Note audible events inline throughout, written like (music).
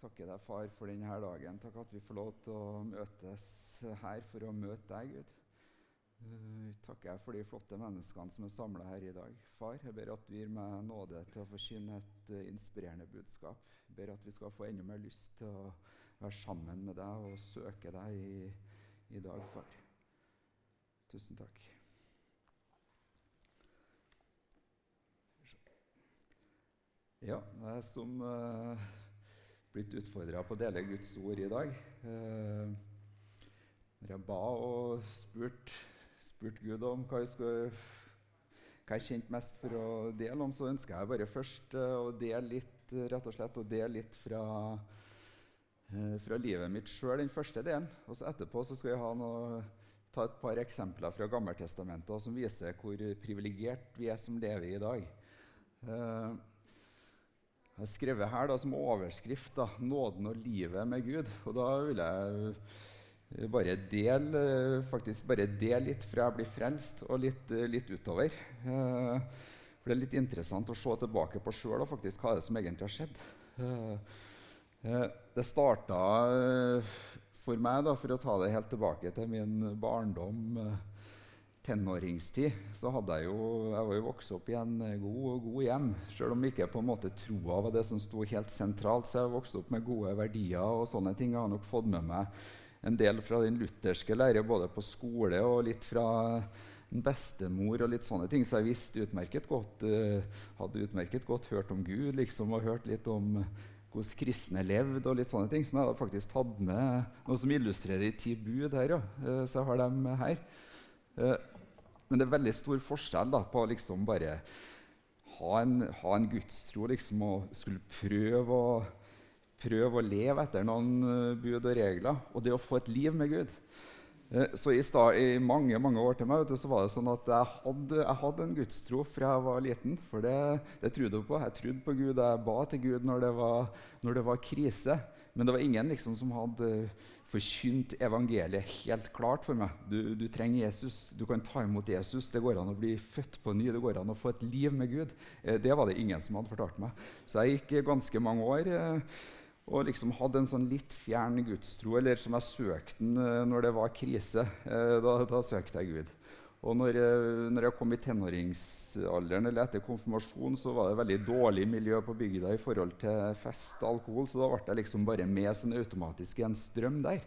takker deg, far, for denne dagen. Takk at vi får lov til å møtes her for å møte deg, Gud. Uh, takker jeg for de flotte menneskene som er samla her i dag. Far, jeg ber at du gir meg nåde til å forkynne et uh, inspirerende budskap. Jeg ber at vi skal få enda mer lyst til å være sammen med deg og søke deg i, i dag, far. Tusen takk. Ja, det er som uh, blitt utfordra på å dele Guds ord i dag. Eh, når jeg ba og spurte spurt Gud om hva jeg, skulle, hva jeg kjente mest for å dele om, så ønsker jeg bare først eh, å dele litt, rett og slett, å dele litt fra, eh, fra livet mitt sjøl, den første delen. Og så etterpå så skal jeg noe, ta et par eksempler fra Gammeltestamentet som viser hvor privilegert vi er som lever i dag. Eh, jeg har skrevet her da, som overskrift da, 'Nåden og livet med Gud'. Og da vil jeg bare dele, faktisk bare dele litt fra jeg blir frelst, og litt, litt utover. Eh, for det er litt interessant å se tilbake på sjøl og faktisk hva det som egentlig har skjedd. Eh, eh, det starta for meg, da, for å ta det helt tilbake til min barndom tenåringstid så hadde jeg jo jeg var jo vokst opp i en god, og god hjem. Selv om ikke på en måte troa var det som sto helt sentralt. Så jeg vokste opp med gode verdier og sånne ting. Jeg har nok fått med meg en del fra den lutherske lære både på skole og litt fra en bestemor og litt sånne ting. Så jeg visste utmerket godt, uh, hadde utmerket godt hørt om Gud liksom, og hørt litt om hvordan kristne levde. og litt sånne ting. Så jeg hadde faktisk tatt med noe som illustrerer ti bud her. Ja. Uh, så jeg har dem her. Uh, men det er veldig stor forskjell da, på liksom bare ha en, ha en gudstro liksom, og skulle prøve å, prøve å leve etter noen uh, bud og regler, og det å få et liv med Gud. Uh, så i, start, i, mange mange år til meg du, så var det sånn at jeg hadde, jeg hadde en gudstro fra jeg var liten. For det, det trodde jeg på. Jeg trodde på Gud, jeg ba til Gud når det var, når det var krise. Men det var ingen liksom, som hadde forkynt evangeliet helt klart for meg. Du, du, trenger Jesus, du kan ta imot Jesus. Det går an å bli født på ny, det går an å få et liv med Gud. Eh, det var det ingen som hadde fortalt meg. Så jeg gikk ganske mange år eh, og liksom hadde en sånn litt fjern gudstro, eller som jeg søkte den eh, når det var krise. Da, da søkte jeg Gud. Og når jeg, når jeg, kom i tenåringsalderen eller etter konfirmasjon, så var det veldig dårlig miljø på bygda i forhold til fest og alkohol, så da ble jeg liksom bare med sånn automatisk i en strøm der.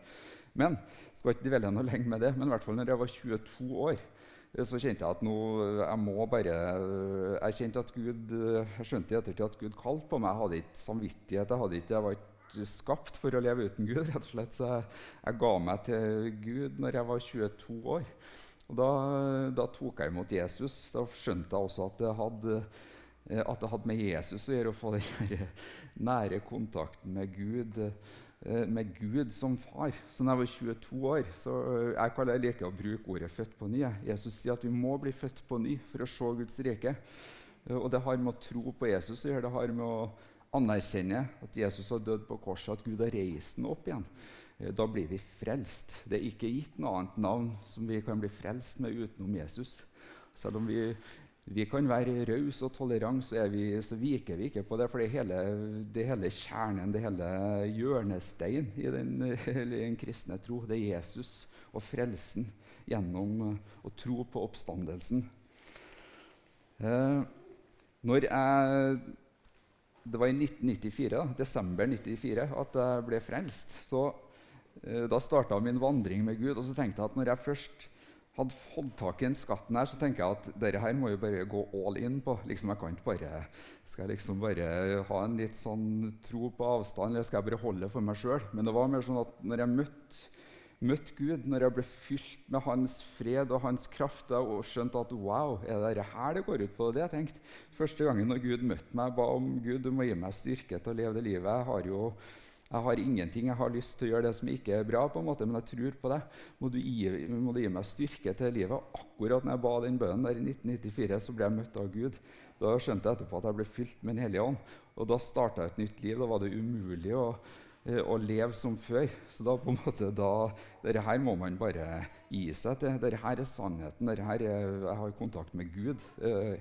Men skal ikke dvele noe lenge med det, men i hvert fall når jeg var 22 år, så kjente jeg at nå, jeg må bare Jeg kjente at Gud, jeg skjønte i ettertid at Gud kalte på meg. Jeg hadde ikke samvittighet. Jeg, hadde ikke, jeg var ikke skapt for å leve uten Gud. rett og slett, Så jeg, jeg ga meg til Gud når jeg var 22 år. Og da, da, tok jeg imot Jesus. Da skjønte jeg også at det hadde, eh, at det hadde med Jesus å gjøre å få den nære kontakten med Gud, eh, med Gud som far. Så da jeg var 22 år så eh, Jeg kaller jeg liker å bruke ordet 'født på ny'. Jesus sier at vi må bli født på ny for å se Guds rike. Og det har med å tro på Jesus å gjøre. Det har med å anerkjenne at Jesus har dødd på korset, at Gud har reist ham opp igjen. Eh, da blir vi frelst. Det er ikke gitt noe annet navn som vi kan bli frelst med utenom Jesus. Selv om vi, vi kan være rause og tolerante, så, så, viker vi ikke på det. For det hele, det hele kjernen, det hele hjørnesteinen i den, den, kristne tro. Det er Jesus og frelsen gjennom eh, å tro på oppstandelsen. Eh, når jeg det var i 1994, desember 1994 at jeg ble frelst. Så da starta min vandring med Gud. Og så tenkte jeg at når jeg først hadde fått tak i den skatten her, så tenker jeg at dette her må jeg bare gå all in på. Liksom jeg kan ikke bare, Skal jeg liksom bare ha en litt sånn tro på avstand, eller skal jeg bare holde det for meg sjøl? Men det var mer sånn at når jeg møtte møtt Gud, når jeg ble fylt med hans fred og hans kraft og skjønte at wow, er det her det går ut på? det jeg tenkte. Første gangen når Gud møtte meg, ba om Gud du må gi meg styrke til å leve det livet. Jeg har jo jeg har ingenting. Jeg har lyst til å gjøre det som ikke er bra, på en måte, men jeg tror på det. Må du gi, må du gi meg styrke til livet? Akkurat når jeg ba den bønnen der i 1994, så ble jeg møtt av Gud. Da skjønte jeg etterpå at jeg ble fylt med Den hellige ånd. Og da starta et nytt liv. Da var det umulig å, eh, å leve som før. Så da på en måte, da, dette her må man bare gi seg til. Dette her er sannheten. Dette her er, jeg har kontakt med Gud. Eh,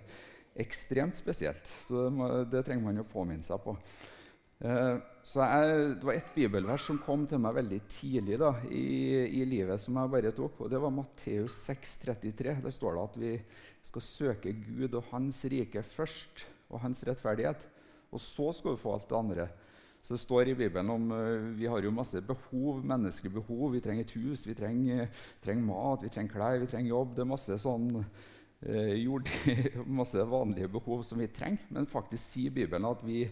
ekstremt spesielt. Så det, må, det trenger man å påminne seg på. Eh, så jeg, Det var et bibelvers som kom til meg veldig tidlig da, i, i, livet, som jeg bare tok. og Det var Matteus 6,33. Der står det at vi skal søke Gud og Hans rike først, og Hans rettferdighet. Og så skal vi få alt det andre. Så Det står i Bibelen om uh, vi har jo masse behov, menneskelige behov. Vi trenger et hus, vi trenger, trenger mat, vi trenger klær, vi trenger jobb. Det er masse sånn eh, jord, (laughs) masse vanlige behov som vi trenger. Men faktisk sier Bibelen at vi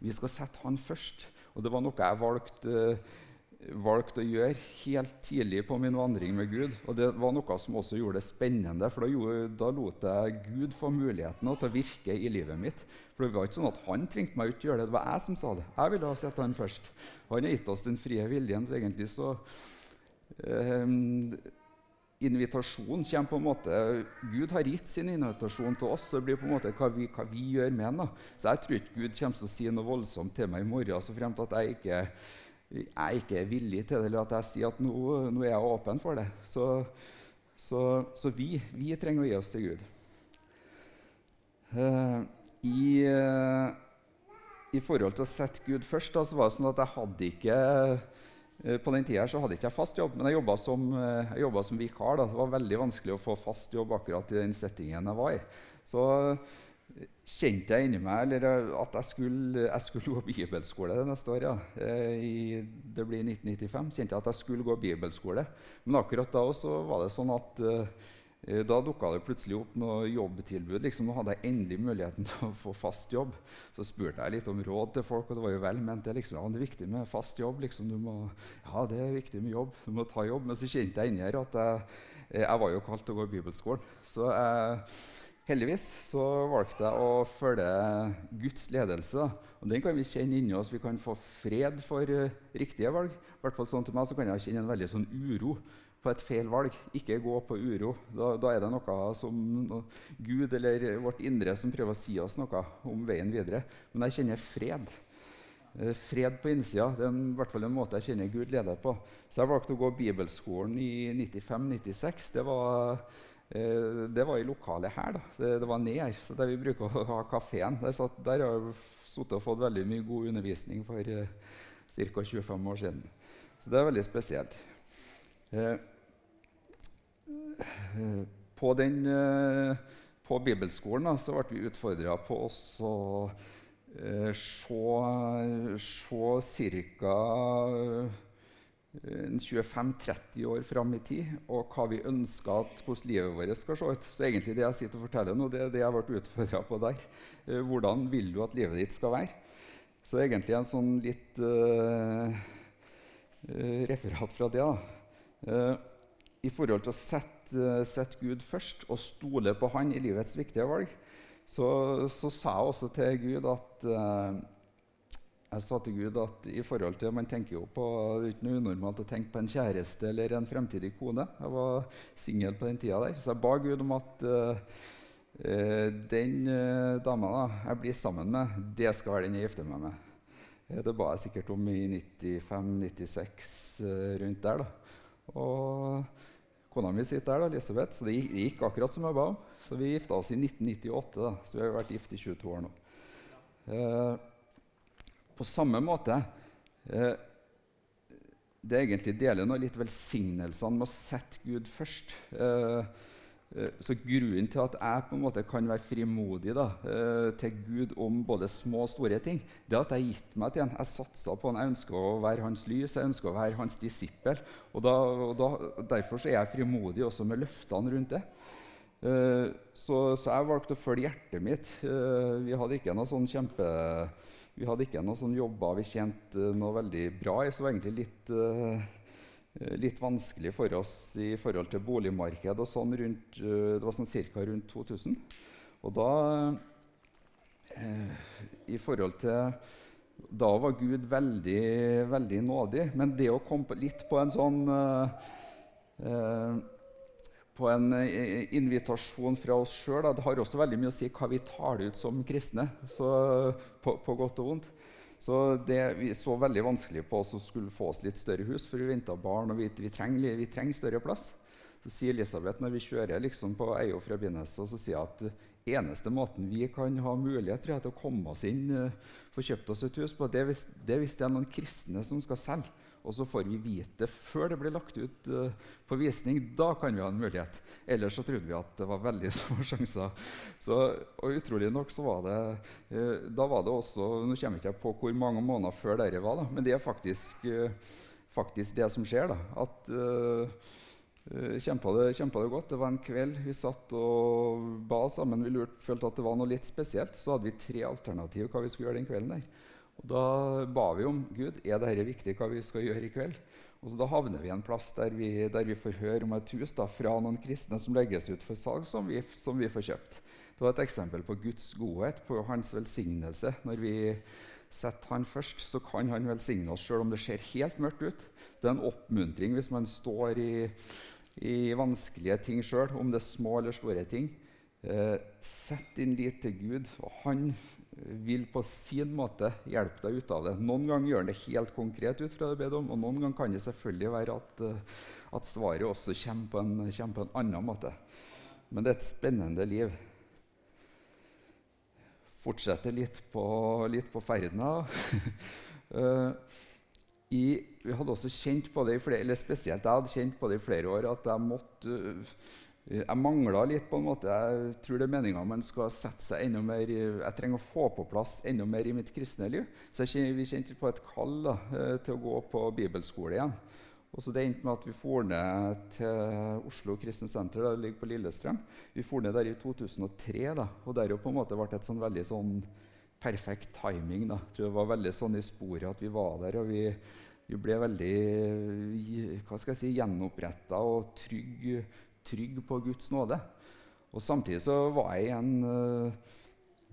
vi skal sette han først. Og det var noe jeg valgte, uh, valgte å gjøre helt tidlig på min vandring med Gud. Og det var noe som også gjorde det spennende, for da, gjorde, da lot jeg Gud få muligheten til å virke i livet mitt. For det var ikke sånn at Han tvingte meg ut til å gjøre det, det var jeg som sa det. Jeg ville ha sett han først. Han har gitt oss den frie viljen, så egentlig så um, invitasjonen kommer på en måte Gud har gitt sin invitasjon til oss. så Det blir på en måte hva vi, hva vi gjør med den. Så jeg tror ikke Gud kommer til å si noe voldsomt til meg i morgen så fremt at jeg ikke, jeg ikke er villig til det, eller at jeg sier at nå, nå er jeg åpen for det. Så, så, så vi, vi, trenger å gi oss til Gud. Uh, i, uh, I forhold til å sette Gud først da, så var det sånn at jeg hadde ikke på den tida hadde jeg ikke fast jobb, men jeg jobba som, eh, som vikar. Da. Det var veldig vanskelig å få fast jobb akkurat i den settingen jeg var i. Så eh, kjente jeg inni meg at jeg skulle, jeg skulle, gå bibelskole det neste år. Ja. Det blir 1995. kjente jeg at jeg skulle gå bibelskole. Men akkurat da også var det sånn at Eh, da dukka det plutselig opp noe jobbtilbud. Liksom, nå hadde jeg endelig muligheten (laughs) til å få fast jobb. Så spurte jeg litt om råd til folk, og det var jo vel ment. Det, liksom, ja, det er viktig med fast jobb. Liksom, må, ja, det er viktig med jobb. Du må ta jobb. Men så kjente jeg inni her at jeg, eh, jeg, var jo kalt til å gå i bibelskolen. Så jeg, heldigvis så valgte jeg å følge Guds ledelse. Og Den kan vi kjenne inni oss. Vi kan få fred for uh, riktige valg. I hvert fall sånn til meg så kan jeg kjenne en veldig sånn uro på et feil valg. Ikke gå på uro. Da, da, er det noe som Gud eller vårt indre som prøver å si oss noe om veien videre. Men jeg kjenner fred. Eh, fred på innsida det er en, i hvert fall en måte jeg kjenner Gud leder på. Så jeg valgte å gå bibelskolen i 95-96. Det, eh, det, var i lokalet her. da. Det, det var ned her, så der vi bruker å ha kafeen. Der, der har jeg sittet og fått veldig mye god undervisning for eh, ca. 25 år siden. Så det er veldig spesielt. Eh, på, den, eh, på bibelskolen da, så ble vi utfordra på å eh, se ca. 25-30 år fram i tid, og hva vi ønsker at hvordan livet vårt skal se ut. Så egentlig det jeg sitter og forteller nå, det er det jeg ble utfordra på der. Eh, hvordan vil du at livet ditt skal være? Så det er egentlig en sånn litt uh, referat fra det. da. Uh, I forhold til å sette Eh, sette Gud først og stole på Han i livets viktige valg, så, så sa jeg også til Gud at uh, jeg sa til Gud at i forhold til, Man tenker jo på, Det er ikke noe unormalt å tenke på en kjæreste eller en fremtidig kone. Jeg var singel på den tida der, så jeg ba Gud om at uh, den uh, dama da, jeg blir sammen med, det skal være den jeg gifter meg med. Det ba jeg sikkert om i 95-96, rundt der. da. Og Kona mi sitter der, da, Elisabeth, så det gikk akkurat som jeg ba om. Så vi gifta oss i 1998, da, så vi har vært gift i 22 år nå. Eh, på samme måte eh, Det egentlig deler nå litt velsignelsene med å sette Gud først. Eh, så grunnen til at jeg på en måte kan være frimodig da, eh, til Gud om både små og store ting, det er at jeg gitt meg til ham. Jeg satsa på han. Jeg ønsker å være hans lys, jeg ønsker å være hans disippel. Og, da, og da, Derfor er jeg frimodig også med løftene rundt det. Uh, så, så, jeg valgte å følge hjertet mitt. Vi hadde ikke noe sånn kjempe... Vi hadde ikke noe sånn jobber vi tjente noe veldig bra i, så det var egentlig litt Eh, litt vanskelig for oss i forhold til boligmarkedet og sånn rundt, eh, Det var sånn ca. rundt 2000. Og da eh, I forhold til Da var Gud veldig, veldig nådig. Men det å komme litt på en sånn eh, På en invitasjon fra oss sjøl Det har også veldig mye å si hva vi tar ut som kristne. På, på godt og vondt. Så det, vi så veldig vanskelig på oss å skulle få oss litt større hus, for vi venta barn, og vi, vi, trenger, vi, større plass. Så sier Elisabeth når vi kjører liksom på Eio fra Binneset, så sier at eneste måten vi kan ha mulighet til å komme oss inn, uh, få kjøpt oss et hus på, det er, hvis, det hvis det er noen kristne som skal selge. Og så får vi vite før det blir lagt ut uh, på visning. Da kan vi ha en mulighet. Ellers så trodde vi at det var veldig (laughs) små sjanser. Så, og utrolig nok så var det uh, Da var det også Nå kommer jeg ikke på hvor mange måneder før dette var, da, men det er faktisk, faktisk det som skjer. da, at Kjempa det, kjempa det godt. Det var en kveld vi satt og ba sammen. Vi lurte, følte at det var noe litt spesielt. Så hadde vi tre alternativer hva vi skulle gjøre den kvelden. der. Og Da ba vi om Gud, er dette viktig hva vi skal gjøre i kveld. Og så Da havner vi en plass der vi, der vi får høre om et hus da, fra noen kristne som legges ut for salg, som vi, som vi får kjøpt. Det var et eksempel på Guds godhet, på hans velsignelse. Når vi setter Han først, så kan Han velsigne oss selv om det ser helt mørkt ut. Det er en oppmuntring hvis man står i i vanskelige ting sjøl, om det er små eller store ting. Eh, sett din lit til Gud, og han vil på sin måte hjelpe deg ut av det. Noen ganger gjør han det helt konkret ut fra det ber om, og noen ganger kan det selvfølgelig være at, uh, at svaret også kommer på, en, kommer på, en, annen måte. Men det er et spennende liv. Fortsetter litt på, litt på ferden. uh, (laughs) i, vi hadde også kjent på det i flere, eller spesielt jeg hadde kjent på det i flere år at jeg måtte eh, jeg mangla litt. på en måte. Jeg tror det er meninga man skal sette seg enda mer Jeg trenger å få på plass enda mer i mitt kristne liv. Så jeg, vi kjente på et kall da, eh, til å gå på bibelskole igjen. Og så Det endte med at vi for ned til Oslo Kristent Senter. Det ligger på Lillestrøm. Vi for ned der i 2003. da, og der på en måte ble et sånn veldig sånn perfekt timing. da. Jeg tror det var veldig sånn i sporet at vi var der. og vi, vi ble veldig hva skal jeg si, gjenoppretta og trygg, trygg, på Guds nåde. Og Samtidig så var jeg i en, uh,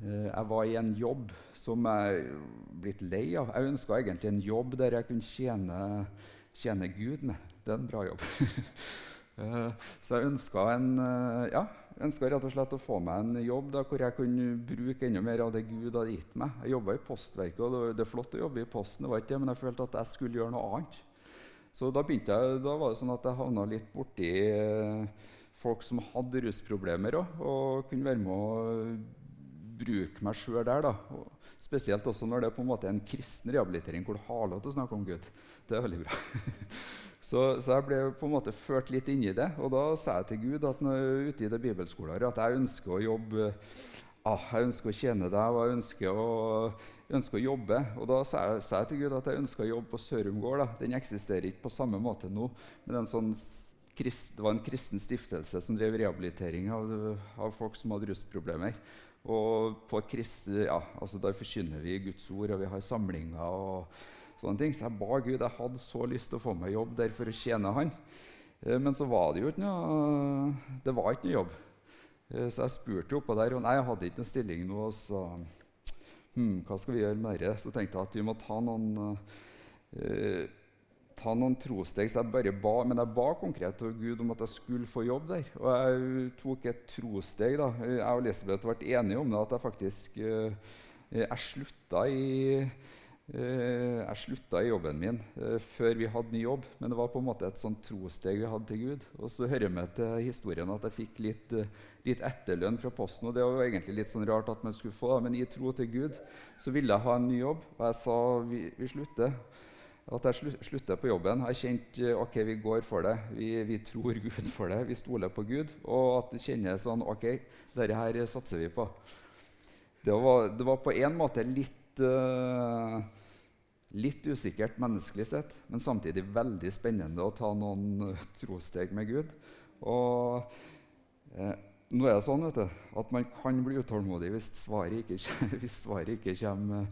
jeg var i en jobb som jeg blitt lei av. Jeg ønska egentlig en jobb der jeg kunne tjene, tjene Gud med. Det er en bra jobb. uh, (laughs) så jeg ønska en uh, ja, ønska rett og slett å få meg en jobb da, hvor jeg kunne bruke enda mer av det Gud hadde gitt meg. Jeg jobba i Postverket, og det, det, er flott å jobbe i Posten, det var ikke det, men jeg følte at jeg skulle gjøre noe annet. Så da, jeg, da var det sånn at jeg havna litt borti eh, folk som hadde rusproblemer òg, og kunne være med å bruke meg sjøl der. da. Og spesielt også når det er på en måte en kristen rehabilitering hvor du har lov til å snakke om Gud. Det er veldig bra. (laughs) Så, så, jeg ble på en måte ført litt inn i det. Og da sa jeg til Gud at når, ute i det bibelskolen at jeg ønsker å jobbe ah, jeg ønsker å tjene deg, og jeg ønsker å, ønsker å jobbe. Og da sa jeg, sa jeg, til Gud at jeg ønsker å jobbe på Sørum gård. Den eksisterer ikke på samme måte nå. men en sånn krist, Det var en kristen stiftelse som drev rehabilitering av, av folk som hadde rusproblemer. Og på krist, ja, altså Der forkynner vi Guds ord, og vi har samlinger. og sånne ting. Så jeg ba Gud. Jeg hadde så lyst til å få meg jobb der for å tjene Han. Eh, men så var det jo ikke noe, det var ikke noe jobb. Eh, så jeg spurte jo oppå der, og nei, jeg hadde ikke noen stilling nå. Så hm, hva skal vi gjøre med det? Så tenkte jeg at vi må ta noen, eh, ta noen trosteg. Så jeg bare ba, men jeg ba konkret til Gud om at jeg skulle få jobb der. Og jeg tok et trosteg. da. Jeg og Elisabeth ble enige om det, at jeg faktisk eh, jeg slutta i jeg slutta i jobben min eh, før vi hadde ny jobb, men det var på en måte et sånt trosteg vi hadde til Gud. Og så hører vi til historien at jeg fikk litt, eh, litt, etterlønn fra Posten. og Det var jo egentlig litt sånn rart at man skulle få men i tro til Gud så ville jeg ha en ny jobb. Og jeg sa vi, vi slutter. At jeg slutter på jobben. Jeg kjente ok, vi går for det. Vi, vi, tror Gud for det. Vi stoler på Gud. Og at det kjennes sånn ok, dette her satser vi på. Det var, det var på en måte litt uh, Litt usikkert menneskelig sett, men samtidig veldig spennende å ta noen uh, trosteg med Gud. Og eh, nå er det sånn du, at man kan bli utålmodig hvis svaret ikke, (laughs) hvis svaret ikke kommer,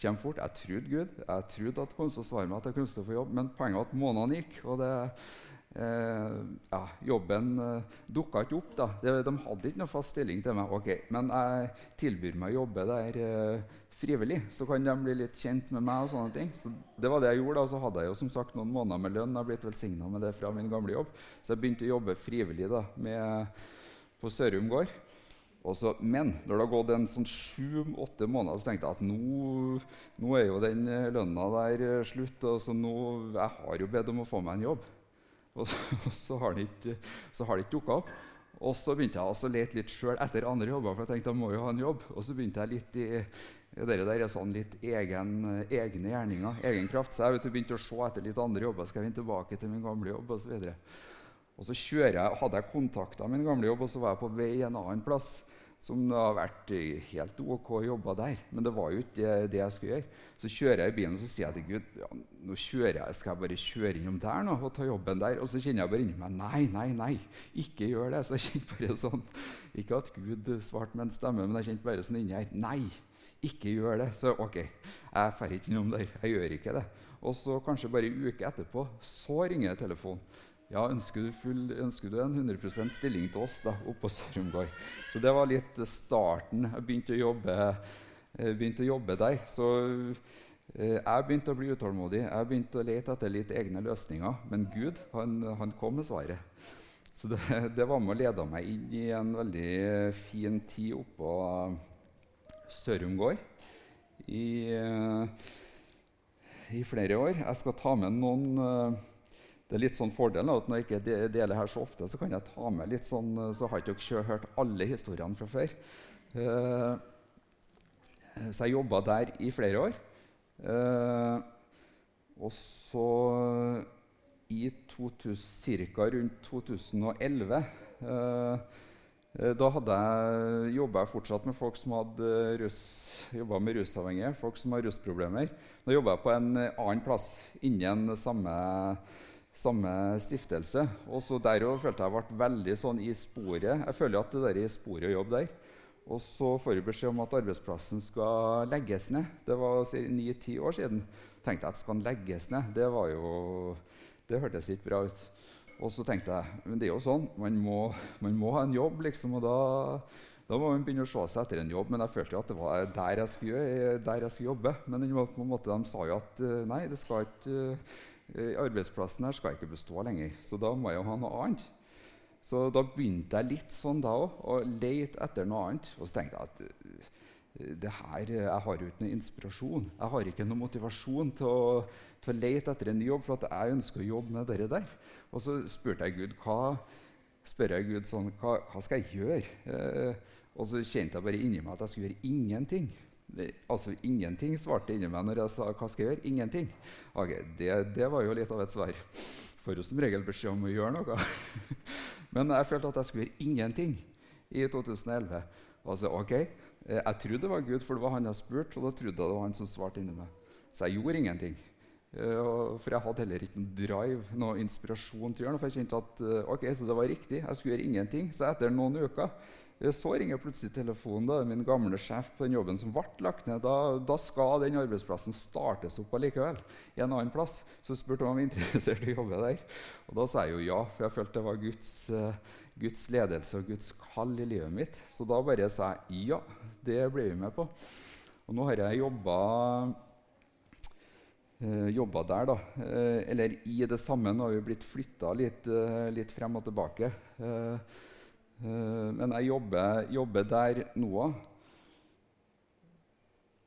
kommer, fort. Jeg trodde Gud. Jeg trodde at kom til å svare meg at jeg kunne få jobb, men poenget var at månedene gikk. og det, eh, ja, Jobben eh, dukka ikke opp. da. De, de, hadde ikke noe fast stilling til meg. Ok, Men jeg tilbyr meg å jobbe der. Eh, frivillig, så kan de bli litt kjent med meg. og sånne ting. Så det var det jeg gjorde. da, Så hadde jeg jo som sagt noen måneder med lønn. Jeg har blitt velsigna med det fra min gamle jobb. Så jeg begynte å jobbe frivillig da, med, på Sørum gård. Også, men når det har gått en sånn sju-åtte måneder, så tenkte jeg at nå, nå er jo den lønna der slutt. og så nå, Jeg har jo bedt om å få meg en jobb. (laughs) Og så, har det ikke, ikke dukka opp. Og så begynte jeg å lete litt sjøl etter andre jobber, for jeg tenkte jeg må jo ha en jobb. Og så begynte jeg litt i det der er sånn litt egen, egne gjerninger, egen kraft. Så jeg vet, begynte å se etter litt andre jobber. Skal jeg vende tilbake til min gamle jobb? Og så, videre. og så jeg, hadde jeg kontakta min gamle jobb, og så var jeg på vei en annen plass som har vært helt ok å jobbe der. Men det var jo ikke det, det, jeg skulle gjøre. Så kjører jeg i bilen og så sier jeg til Gud ja, nå kjører jeg, skal jeg bare kjøre innom der nå, og ta jobben der. Og så kjenner jeg bare inni meg nei, nei, nei, ikke gjør det. Så jeg kjente bare sånn Ikke at Gud svarte med en stemme, men jeg kjente bare sånn inni her Nei, ikke gjør det. Så ok, jeg drar ikke innom der. Jeg gjør ikke det. Og så kanskje bare en uke etterpå så ringer telefonen. Ja, ønsker du, full, ønsker du, en 100% stilling til oss da, oppå Sørumgård? Så det var litt starten. Jeg begynte å jobbe, eh, begynte å jobbe der. Så eh, jeg begynte å bli utålmodig. Jeg begynte å lete etter litt egne løsninger. Men Gud han, han kom med svaret. Så det, (laughs) det, var med å lede meg inn i en veldig fin tid oppå Sørumgård i, eh, i flere år. Jeg skal ta med noen det er litt sånn fordelen at Når jeg ikke deler her så ofte, så kan jeg ta med litt sånn, så har ikke dere hørt alle historiene fra før. Uh, så jeg jobba der i flere år. Uh, og så i ca. rundt 2011 uh, da hadde jeg jobba fortsatt med folk som hadde rus, med rusavhengige, folk som har rusproblemer. Da jobba jeg på en annen plass innen samme samme stiftelse. Og så Der òg følte jeg ble veldig sånn i sporet. Jeg føler at det der er i sporet å jobbe der. Og så får jeg beskjed om at arbeidsplassen skal legges ned. Det var ni-ti år siden. tenkte jeg at skal den legges ned? Det var jo, det hørtes ikke bra ut. Og så tenkte jeg men det er jo sånn, man må, man må ha en jobb, liksom. Og da, da, må man begynne å se seg etter en jobb. Men jeg følte jo at det var der jeg skulle, der jeg skulle jobbe. Men måte, de sa jo at nei, det skal ikke Eh, arbeidsplassen her skal ikke bestå lenger, så da må jeg jo ha noe annet. Så da begynte jeg litt sånn da òg, å lete etter noe annet. Og så tenkte jeg at eh, det her, eh, jeg har jo ikke noe inspirasjon. Jeg har ikke noe motivasjon til å, til å lete etter en ny jobb, for jeg ønsker å jobbe med det der. Og så spurte jeg Gud hva, spør jeg Gud sånn, hva, hva skal jeg gjøre. Eh, og så kjente jeg bare inni meg at jeg skulle gjøre ingenting. Altså ingenting svarte inni meg når jeg sa hva skal jeg gjøre. Ingenting. Okay, det, det, var jo litt av et svar. Får jo som regel beskjed om å gjøre noe. (laughs) Men jeg følte at jeg skulle gjøre ingenting i 2011. Altså, ok, eh, Jeg trodde det var Gud, for det var han jeg spurte, og da trodde jeg det var han som svarte inni meg. Så jeg gjorde ingenting. Uh, for jeg hadde heller ikke noen drive, noen inspirasjon til å gjøre noe. For jeg kjente at uh, ok, så det var riktig. Jeg skulle gjøre ingenting. Så etter noen uker så ringer plutselig telefonen. Da min gamle sjef på den jobben som ble lagt ned. Da, da skal den arbeidsplassen startes opp allikevel. i en annen plass. Så spurte han om jeg var interessert i å jobbe der. Og da sa jeg jo ja, for jeg følte det var Guds, uh, Guds ledelse og Guds kall i livet mitt. Så da bare sa jeg ja, det ble vi med på. Og nå har jeg jobba Uh, jobba der, da. Uh, eller i det samme. Nå har vi blitt flytta litt, litt, frem og tilbake. Eh, men jeg jobber, jobber der nå.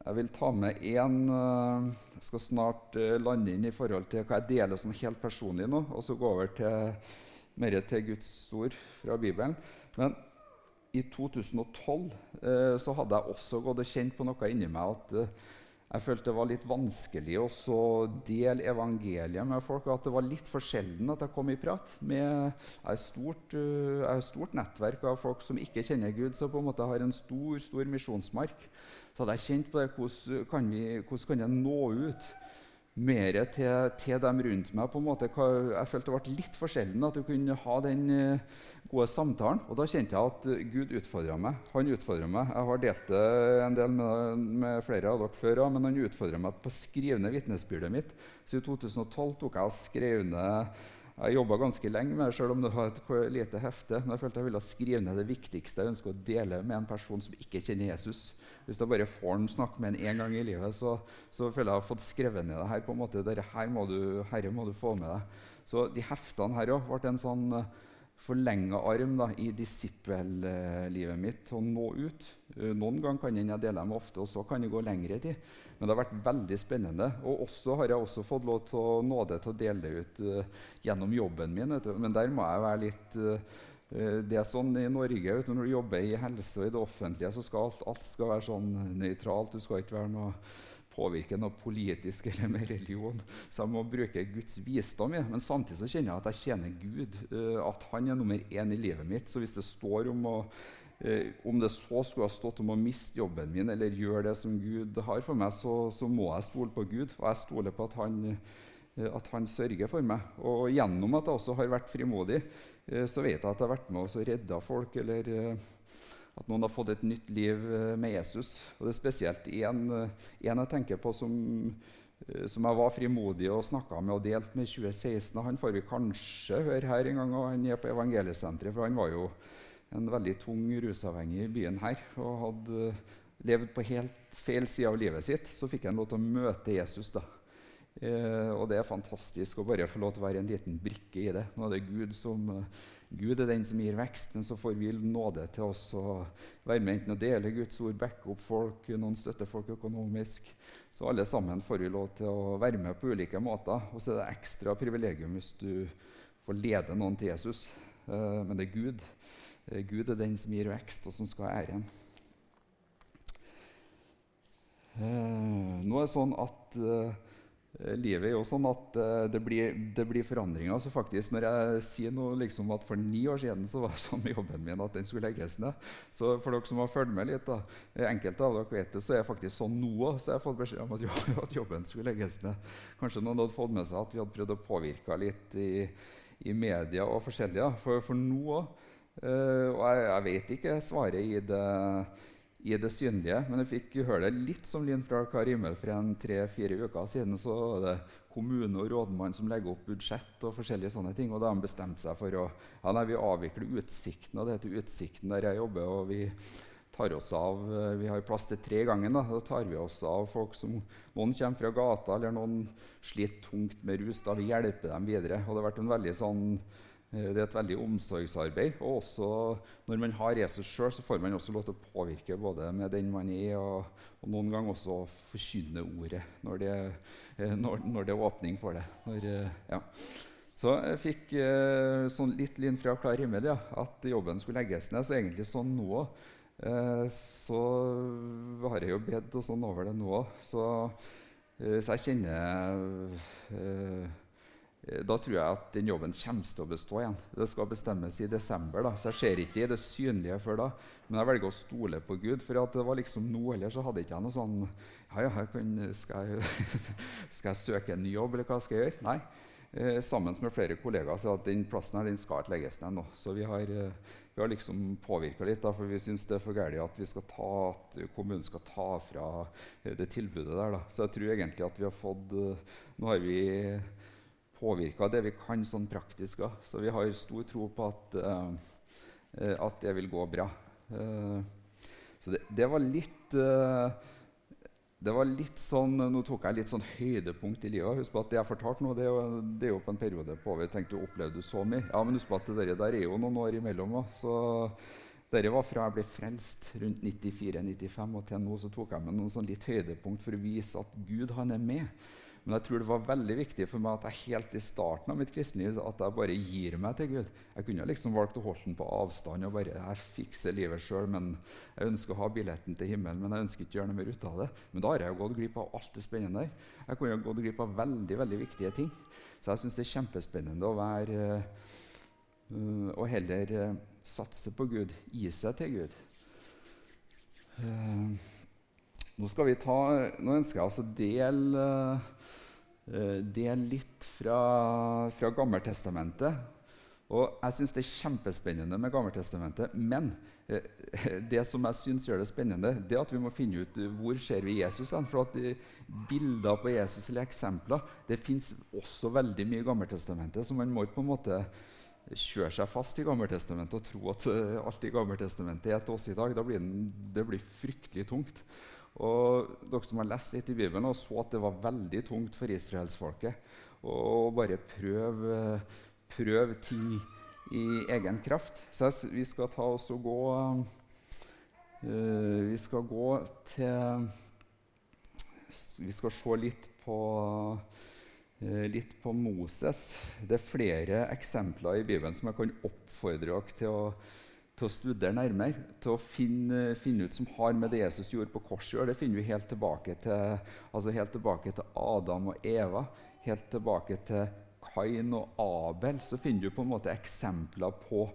Jeg vil ta med én eh, Jeg skal snart eh, lande inn i forhold til hva jeg deler sånn helt personlig nå, og så gå over til mer til Guds ord fra Bibelen. Men i 2012 eh, så hadde jeg også gått og kjent på noe inni meg at jeg følte det var litt vanskelig å dele evangeliet med folk. At det var litt for sjelden at jeg kom i prat. Med, jeg har stort, et stort nettverk av folk som ikke kjenner Gud, så på en måte har en stor stor misjonsmark. Så hadde jeg kjent på det. Hvordan kan, vi, hvordan kan jeg nå ut? mer til, til, dem rundt meg. på en måte. Jeg følte det ble litt for sjelden at du kunne ha den uh, gode samtalen. Og da kjente jeg at Gud utfordra meg. Han utfordra meg. Jeg har delt det en del med, med flere av dere før, men han utfordra meg på å skrive ned vitnesbyrdet mitt. Så i 2012 tok jeg og skrev ned jeg jobba ganske lenge med det, selv om det var et lite hefte. Men jeg følte jeg ville skrive ned det viktigste jeg ønsker å dele med en person som ikke kjenner Jesus. Hvis jeg bare får han snakke med en én gang i livet, så, så, føler jeg jeg har fått skrevet ned det her. på en måte. Dette her må du, herre må du få med deg. Så de heftene her òg ble en sånn forlenga arm da, i disippellivet mitt å nå ut. Eh, noen ganger kan jeg dele dem ofte, og så kan det gå lengre tid. Men det har vært veldig spennende. Og også har jeg også fått lov til å nåde til å dele det ut uh, gjennom jobben min. Men der må jeg være litt uh, det er sånn i Norge du, Når du jobber i helse og i det offentlige, så skal alt, alt skal være sånn nøytralt. Du skal ikke være noe påvirke noe politisk (laughs) eller med religion. Så jeg må bruke Guds visdom. Ja. Men samtidig så kjenner jeg at jeg tjener Gud. Uh, at han er nummer én i livet mitt. Så hvis det står om å uh, om det så skulle ha stått om å miste jobben min eller gjøre det som Gud har for meg, så, så må jeg stole på Gud. For jeg stoler på at han, uh, at han sørger for meg. Og gjennom at jeg også har vært frimodig, så vet jeg at jeg har vært med og redda folk eller at noen har fått et nytt liv eh, med Jesus. Og Det er spesielt én eh, jeg tenker på som, eh, som, jeg var frimodig og snakka med og delte med i 2016. Han får vi kanskje høre her en gang, og han er på evangeliesenteret. For han var jo en veldig tung rusavhengig i byen her og hadde levd på helt feil side av livet sitt. Så fikk han lov til å møte Jesus. da. Eh, og det er fantastisk å bare få lov til å være en liten brikke i det. Nå er det Gud som Gud er den som gir vekst, men så får vi nåde til oss å være med enten å dele Guds ord, backe opp folk, noen støtter folk økonomisk. Så alle sammen får vi lov til å være med på ulike måter. Og så er det ekstra privilegium hvis du får lede noen til Jesus. Eh, men det er Gud. Eh, Gud er den som gir vekst, og som skal ha æren. Eh, nå er det sånn at livet er jo sånn at uh, det, blir, det, blir, forandringer. Så faktisk Når jeg sier noe liksom at for ni år siden så var det sånn med jobben min at den skulle legges ned Så for dere som har fulgt med litt, da, eh, enkelte av dere vet det, så er jeg faktisk sånn nå òg. Så jeg har fått beskjed om (laughs) at, jobben skulle legges ned. Kanskje noen hadde fått med seg at vi hadde prøvd å påvirke litt i, i media og forskjellige. For, for nå òg. Uh, og jeg, jeg, vet ikke svaret i det i det synlige. Men jeg fikk høre det litt som lyn fra Karimel for en tre-fire uker siden. Så var det kommune og rådmann som legger opp budsjett og forskjellige sånne ting. Og da har de bestemt seg for å ja, nei, vi avvikler Utsikten. Og det heter Utsikten der jeg jobber. og vi tar oss av, Vi har plass til tre ganger. Da. da tar vi oss av folk som Noen kommer fra gata, eller noen sliter tungt med rus. Da vi hjelper dem videre. Og det har vært en veldig sånn det er et veldig omsorgsarbeid. Og også når man har Jesus sjøl, så får man også lov til å påvirke både med den man er, og, og noen ganger også forkynne ordet når det, eh, når, når det, er åpning for det. Når, eh, ja. Så jeg fikk eh, sånn litt lyn fra klar himmel ja, at jobben skulle legges ned. Så egentlig sånn nå eh, så har jeg jo bedt og sånn over det nå. Så, eh, så jeg kjenner Eh, da tror jeg at den jobben kommer til å bestå igjen. Det skal bestemmes i desember, da, så jeg ser ikke det synlige før da. Men jeg velger å stole på Gud, for det var liksom nå ellers så hadde ikke jeg noe sånn ja, ja, kan, skal, jeg, (laughs) skal, jeg, søke en ny jobb, eller hva skal jeg gjøre? Nei. Eh, sammen med flere kollegaer så at den plassen her, den skal ikke legges ned nå. Så vi har, eh, vi har liksom påvirka litt, da, for vi syns det er for galt at, vi skal ta, at kommunen skal ta fra eh, det tilbudet der. Da. Så jeg tror egentlig at vi har fått Nå har vi påvirka det vi kan sånn praktisk òg. Så vi har stor tro på at, uh, at det vil gå bra. Uh, så det, det, var litt uh, det var litt sånn, Nå tok jeg litt sånn høydepunkt i livet. Husk på at Det jeg fortalte nå, det er, jo, det er jo på en periode på over tenkte, Opplevde du så mye? Ja, men husk på at det der, er jo noen år imellom. Så dette var fra jeg ble frelst rundt 94-95, og til nå så tok jeg med noen sånn litt høydepunkt for å vise at Gud han er med. Men jeg tror det var veldig viktig for meg at jeg helt i starten av mitt kristenliv at jeg bare gir meg til Gud. Jeg kunne liksom valgt å holde den på avstand og bare jeg fikser livet sjøl. Jeg ønsker å ha billetten til himmelen, men jeg ønsker ikke å gjøre noe mer ut av det. Men da har jeg jo gått glipp av alt det spennende der. Jeg kunne gått glipp av veldig veldig viktige ting. Så jeg syns det er kjempespennende å være øh, Og heller øh, satse på Gud, gi seg til Gud. Uh, nå, ta, nå ønsker jeg altså dele Eh, det er litt fra, fra Gammeltestamentet. Og jeg syns det er kjempespennende med Gammeltestamentet. Men eh, (laughs) det som jeg syns gjør det spennende, det er at vi må finne ut eh, hvor ser vi Jesus hen. For at bilder på Jesus eller eksempler Det fins også veldig mye i Gammeltestamentet, så man må ikke på en måte kjøre seg fast i Gammeltestamentet og tro at alt i Gammeltestamentet er til oss i dag. Da blir det, det blir fryktelig tungt. Og dere som har lest litt i Bibelen, og så at det var veldig tungt for israelsfolket å bare prøve, prøve ting i egen kraft. Så vi skal ta oss og gå uh, Vi skal gå til Vi skal se litt på uh, litt på Moses. Det er flere eksempler i Bibelen som jeg kan oppfordre dere til å til å studere nærmere, til å finne, finne, ut som har med det Jesus gjorde på korset Det finner vi helt tilbake, til, altså helt tilbake til Adam og Eva. Helt tilbake til Kain og Abel. Så finner du på en måte eksempler på,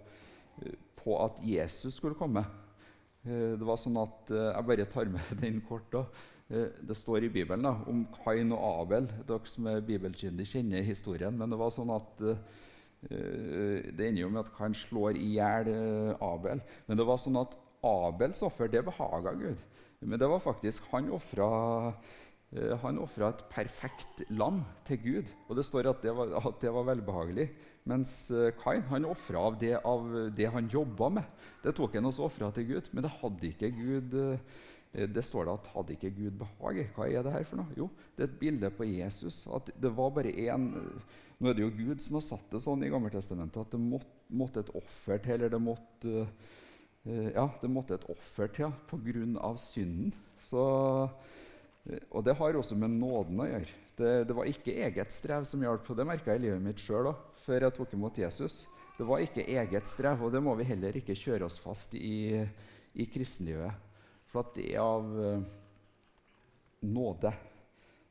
på at Jesus skulle komme. Eh, det var sånn at, eh, Jeg bare tar med (laughs) den kort. da. Eh, det står i Bibelen da, om Kain og Abel. Dere som er bibelkyndige, kjenner historien. Men det var sånn at det ender jo med at han slår i hjel eh, Abel. Men det var sånn at Abels offer det behaga Gud. Men det var faktisk han ofra eh, han ofra et perfekt lam til Gud, og det står at det var, at det var velbehagelig. Mens Kain han ofra av, av, det han jobba med. Det tok han også ofra til Gud, men det hadde ikke Gud det står det at hadde ikke Gud behag. Hva er det her for noe? Jo, det er et bilde på Jesus. At det var bare én nå er det jo Gud som har satt det sånn i Gammeltestamentet at det måtte, måtte et offer til, eller det måtte, uh, ja, det måtte et offer til på grunn av synden. Så, og det har også med nåden å gjøre. Det, det var ikke eget strev som hjalp, det merka jeg i livet mitt sjøl før jeg tok imot Jesus. Det var ikke eget strev, og det må vi heller ikke kjøre oss fast i i kristenlivet. For at det er av uh, nåde.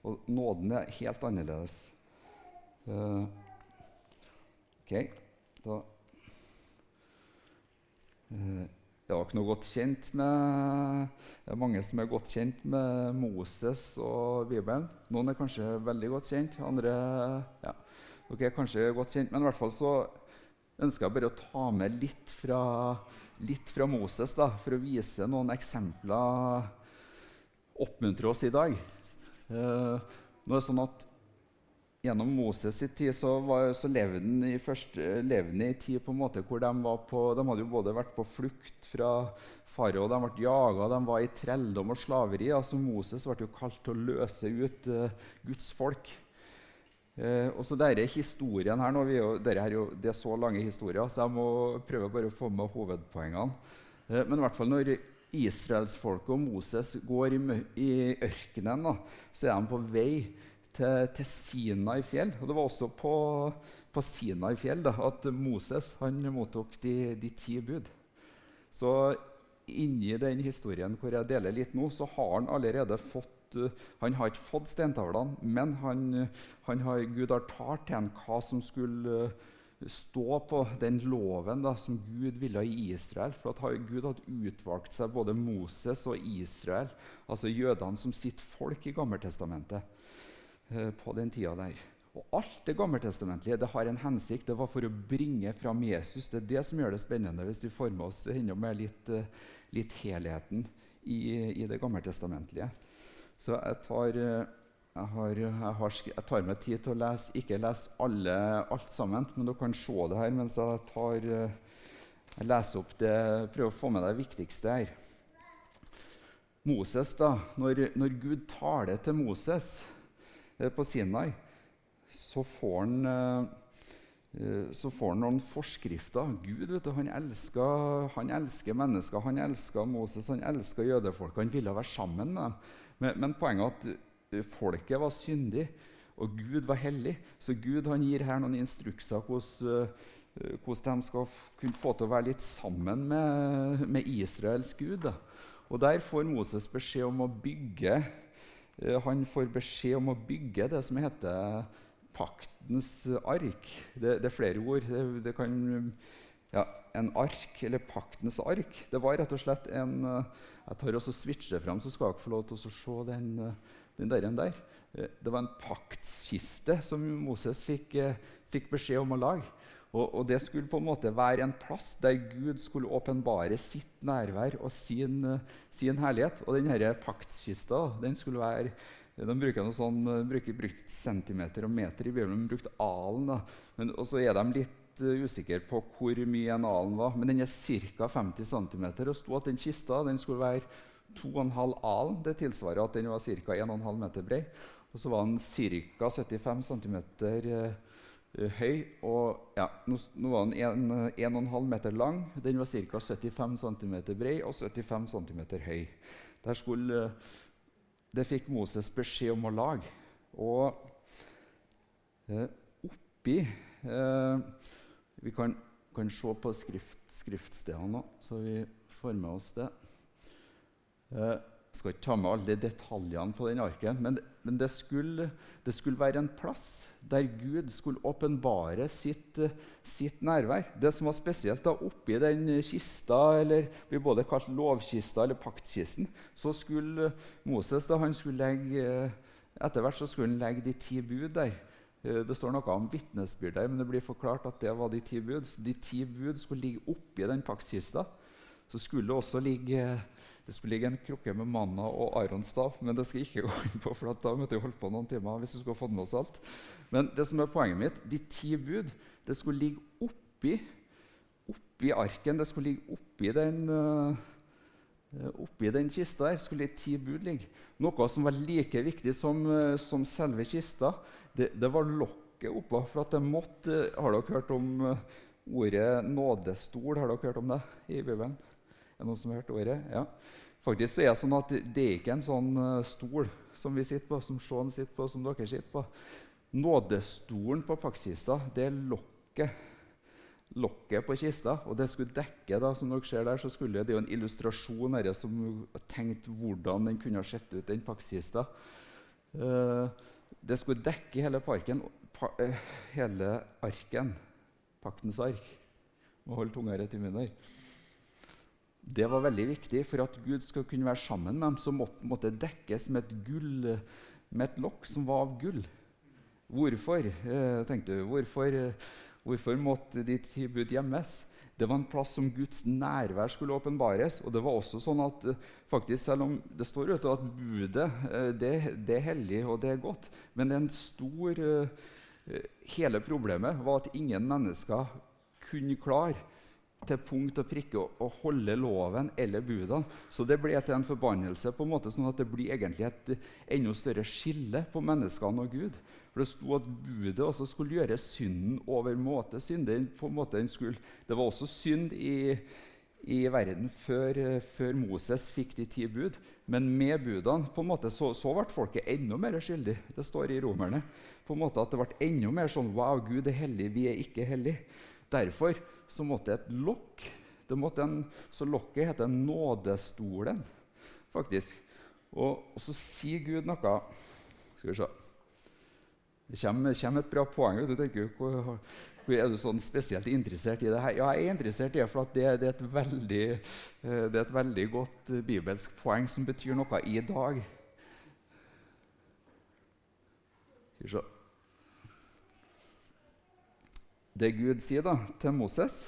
Og nåden er helt annerledes. Uh, ok, da uh, Jeg var ikke noe godt kjent med Det er mange som er godt kjent med Moses og Bibelen. Noen er kanskje veldig godt kjent, andre ja, er kanskje godt kjent. Men i hvert fall så ønsker jeg bare å ta med litt fra, litt fra Moses da, for å vise noen eksempler, oppmuntre oss i dag. Eh, nå er det sånn at Gjennom Moses' i tid så, var, så levde han i, i tid på en måte hvor de på, de hadde jo både vært på flukt fra farao, de ble jaga, de var i trelldom og slaveri. altså Moses ble jo kalt til å løse ut eh, Guds folk. Uh, og så denne historien her, nå, jo, er jo, Det er så lange historier, så jeg må prøve bare å få med hovedpoengene. Eh, men i hvert fall når israelsfolket og Moses går i, i ørkenen, da, så er de på vei til, til Sinai fjell. Og det var også på, på Sinai fjell da, at Moses han mottok de, de ti bud. Så inni den historien hvor jeg deler litt nå, så har han allerede fått Han har ikke fått steintavlene, men han, han har, Gud har talt til ham hva som skulle uh, stå på den loven da, som Gud ville i Israel. For Gud hadde utvalgt seg både Moses og Israel, altså jødene som sitt folk i Gammeltestamentet. Eh, på den tida der. Og alt det gammeltestamentlige det har en hensikt. Det var for å bringe fram Jesus. Det er det som gjør det spennende, hvis vi får med oss med litt, eh, litt helheten i, i, det gammeltestamentlige. Så jeg tar, eh, jeg, har, jeg, har, jeg tar, meg tid til å lese, ikke lese alle, alt sammen, men dere kan se det her mens jeg, tar, jeg leser opp det, prøver å få med det viktigste her. Moses, da, når, når Gud taler til Moses Eh, på Sinai, så får han eh, eh, så får han noen forskrifter. Gud du, han, elsker, han elsker mennesker. Han elsker Moses, han elsker jødefolk. Han ville være sammen med dem. Men, men poenget er at folket var syndig, og Gud var hellig. Så Gud gir her noen instrukser hvordan, hvordan de skal kunne få til å være litt sammen med, med Israels Gud. Da. Og Der får Moses beskjed om å bygge Eh, han får beskjed om å bygge det som heter paktens ark. Det, det er flere ord. Det, det kan, ja, en ark, eller paktens ark. Det var rett og slett en eh, Jeg tar også switcher fram, så skal dere få lov til å se den, eh, den der, der. Det var en paktskiste som Moses fikk, fikk beskjed om å lage. Og, og, det skulle på en måte være en plass der Gud skulle åpenbare sitt nærvær og sin, sin herlighet. Og denne paktskista den skulle være de bruker noe sånn, bruker brukt centimeter og meter i Bibelen. De brukte alen. Og så er de litt uh, usikre på hvor mye en alen var. Men den er ca. 50 cm. Og sto at den kista den skulle være 2,5 alen. Det tilsvarer at den var ca. 1,5 meter brei. Og så var den ca. 75 cm uh, høy. Og ja, nå, nå var den 1,5 meter lang. Den var ca. 75 cm bred og 75 cm høy. Der skulle, det fikk Moses beskjed om å lage. Og eh, oppi Vi kan, kan, se på skrift, skriftstedene nå, så vi får med oss det. Uh, jeg skal ikke ta med alle detaljene på den arken, men, men det, skulle, det, skulle, være en plass der Gud skulle åpenbare sitt, sitt, nærvær. Det som var spesielt da oppi den kista, eller blir både kalt lovkista eller paktkisten, så skulle Moses da han skulle legge, etter hvert så skulle han legge de ti bud der. Eh, det står noe om vitnesbyrd der, men det blir forklart at det var de ti bud. Så de ti bud skulle ligge oppi den paktkista. Så skulle det også ligge det skulle ligge en krukke med manna og aronstav, men det skal jeg ikke (laughs) gå inn på, for da måtte jeg holdt på noen timer. hvis jeg skulle fått med oss alt. Men det som er poenget mitt, de ti bud det skulle ligge oppi, oppi arken. Det skulle ligge oppi den, uh, oppi den kista der. skulle de ti bud ligge. Noe som var like viktig som, uh, som selve kista, det, det var lokket oppå. For at det måtte Har dere hørt om ordet nådestol? Har dere hørt om det i Bibelen? Er det noen som har hørt ordet? Ja. Faktisk er Det sånn at det er ikke en sånn uh, stol som vi sitter på, som Sean sitter på, som dere sitter på. Nådestolen på pakkkista, det er lokket. Lokket på kista. Og det skulle dekke da, som dere ser der, så skulle det jo en illustrasjon her som tenkte hvordan den kunne ha sett ut, den paktkista. Uh, det skulle dekke hele parken, pa, uh, hele arken. Paktens ark. Må holde tunga rett i munnen her. Det var veldig viktig. For at Gud skal kunne være sammen med dem, så måtte, måtte dekkes med et, gull, med et lokk som var av gull. Hvorfor? Eh, tenkte du, hvorfor, hvorfor måtte de ti bud gjemmes? Det var en plass som Guds nærvær skulle åpenbares. Og det var også sånn at eh, faktisk, selv om det står ute at budet eh, det, det, er hellig og det er godt, men det er en stor Hele problemet var at ingen mennesker kunne klare til punkt og prikke å, holde loven eller budene. Så det ble til en forbannelse, på en måte sånn at det blir egentlig et enda større skille på menneskene og Gud. For Det sto at budet også skulle gjøre synden over måte. Synden, på en måte den skulle, det var også synd i, i verden før, før, Moses fikk de ti bud. Men med budene på en måte, så, så ble folket enda mer skyldig. Det står i Romerne. på en måte At det ble enda mer sånn Wow, Gud er hellig, vi er ikke hellige. Derfor så måtte et lokk det måtte en, Så lokket heter nådestolen, faktisk. Og, og, så sier Gud noe Skal vi se Det kommer, kommer et bra poeng. Du tenker, hvor, hvor Er du sånn spesielt interessert i det her? Ja, jeg er interessert i det, for det, det, er veldig, eh, det, er et veldig, godt eh, bibelsk poeng som betyr noe i dag. Skal vi se det Gud sier da, til Moses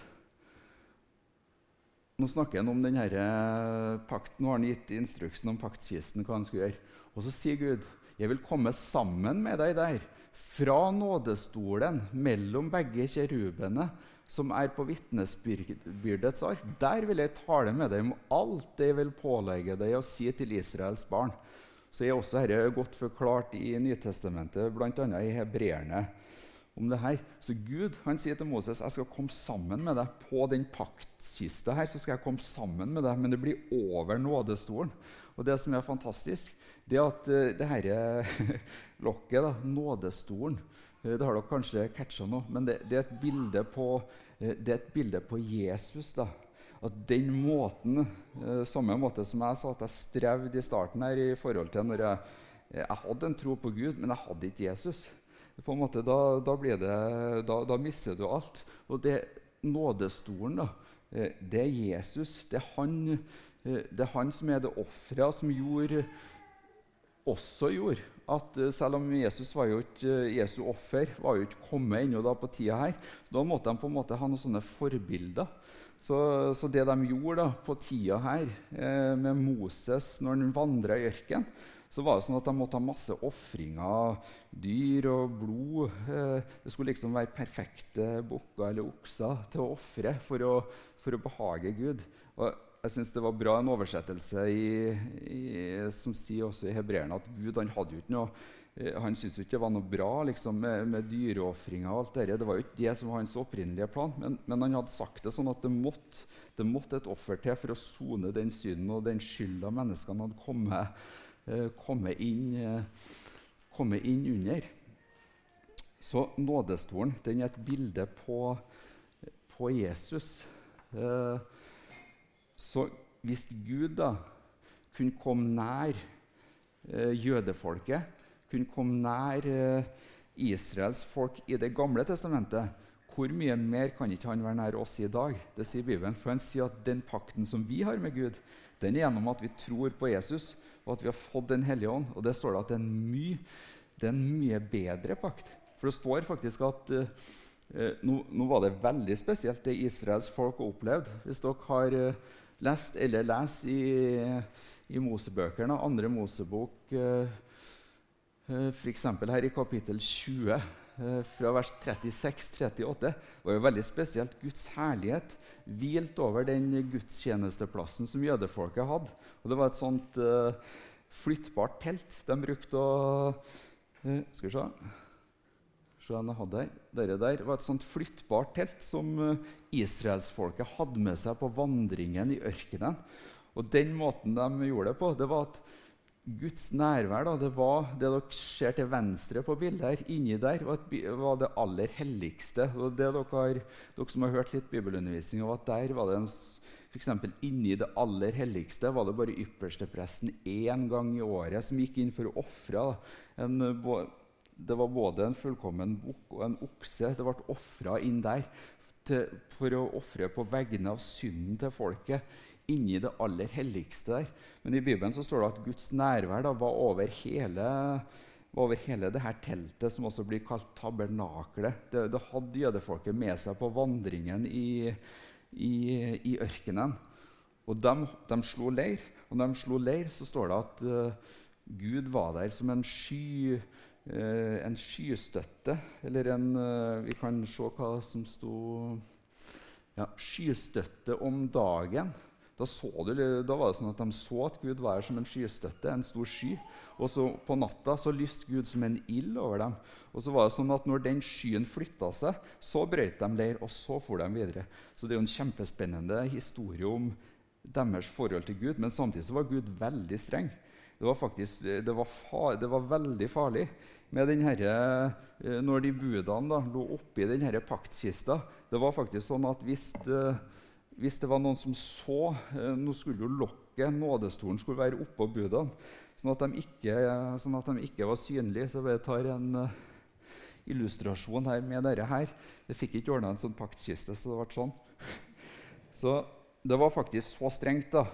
Nå snakker han om denne pakten, pakt, nå har han gitt instruksen om paktkisten. hva han skulle gjøre. Og så sier Gud, 'Jeg vil komme sammen med deg der, fra nådestolen, mellom begge kjerubene, som er på vitnesbyrdets ark. Der vil jeg tale med deg om alt det jeg vil pålegge deg å si til Israels barn.' Så er også dette godt forklart i Nytestamentet, bl.a. i hebreerne om det her. Så Gud han sier til Moses jeg skal komme sammen med deg på den paktkista her. så skal jeg komme sammen med deg, Men det blir over nådestolen. Og det som er fantastisk, det er at uh, det dette (laughs) lokket, da, nådestolen uh, Det har dere kanskje catcha nå, men det, det, er på, uh, det er et bilde på Jesus. da. At den måten, samme måte som jeg sa at jeg strevde i starten her i forhold til når jeg, jeg hadde en tro på Gud, men jeg hadde ikke Jesus på en måte, da, da, det, da, da, mister du alt. Og det nådestolen, da, eh, det er Jesus. Det er han, eh, det er han som er det offeret som gjorde, også gjorde at eh, selv om Jesus var jo ikke Jesu offer var jo ikke kommet ennå på tida her, da måtte de på en måte ha noen sånne forbilder. Så, så det de gjorde da, på tida her med Moses når han vandra i ørkenen så var det sånn at de måtte ha masse ofringer, dyr og blod. Eh, det skulle liksom være perfekte bukker eller okser til å ofre for, for, å behage Gud. Og jeg synes Det var bra en oversettelse i, i, som sier også i hebreerne at Gud han hadde jo ikke noe eh, han syntes ikke det var noe bra liksom, med, med dyreofringer. og alt det. Det var jo ikke det som var hans opprinnelige plan, men, men han hadde sagt det sånn at det måtte, det måtte et offer til for å sone den synden og den skylda menneskene hadde kommet, eh, kommet, inn, komme inn under. Så nådestolen den er et bilde på, på Jesus. Eh, så hvis Gud da kunne komme nær eh, jødefolket, kunne komme nær eh, Israels folk i Det gamle testamentet, hvor mye mer kan ikke han være nær oss i dag? Det sier Bibelen. For han sier at den pakten som vi har med Gud, den er gjennom at vi tror på Jesus, og at vi har fått Den hellige ånd. Og det står det at det er en mye, det er en mye bedre pakt. For det står faktisk at uh, nå, nå, var det veldig spesielt det Israels folk har opplevd. Hvis dere har uh, lest eller leser i, i Mosebøkene, andre Mosebok, uh, f.eks. her i kapittel 20, uh, fra vers 36-38, var jo veldig spesielt. Guds herlighet hvilte over den gudstjenesteplassen som jødefolket hadde. Og Det var et sånt uh, flyttbart telt de brukte å Skal vi se Se jeg hadde her. Dere der var et sånt flyttbart telt som uh, israelsfolket hadde med seg på vandringen i ørkenen. Og den måten de gjorde det på, det var at Guds nærvær da, det var det dere ser til venstre på bildet her, inni der, var, det aller helligste. Og det dere, har, dere som har hørt litt bibelundervisning, var at der var det en F.eks. inni det aller helligste var det bare ypperstepresten én gang i året som gikk inn for å ofre det var både en fullkommen bukk og en okse. Det ble ofra inn der til, for å ofre på vegne av synden til folket. Inni det aller helligste der. Men i Bibelen så står det at Guds nærvær da, var over hele, var over hele det her teltet, som også blir kalt tabernaklet. Det, det hadde jødefolket med seg på vandringen i, i, i ørkenen. Og de, de, slo leir. Og når de slo leir, så står det at uh, Gud var der som en sky eh, en skystøtte, eller en eh, Vi kan se hva som sto ja, Skystøtte om dagen. Da, du, da, var det sånn at De så at Gud var som en skystøtte, en stor sky. Og så på natta så lyste Gud som en ild over dem. Og så var det sånn at Når den skyen flytta seg, så brøt de leir, og så for de videre. Så det er jo en kjempespennende historie om deres forhold til Gud. Men samtidig så var Gud veldig streng. Det var faktisk det var, far, det var veldig farlig med den herre, eh, når de budene da, lå oppi denne paktkista. Det var faktisk sånn at hvis det, hvis det var noen som så eh, Nå skulle jo lokket, nådestolen, skulle være oppå budene, sånn at de ikke, sånn at de ikke var synlige. Så jeg tar en uh, illustrasjon her med dette her. Jeg fikk ikke ordna en sånn paktkiste, så det ble sånn. (laughs) Så det var faktisk så strengt. da.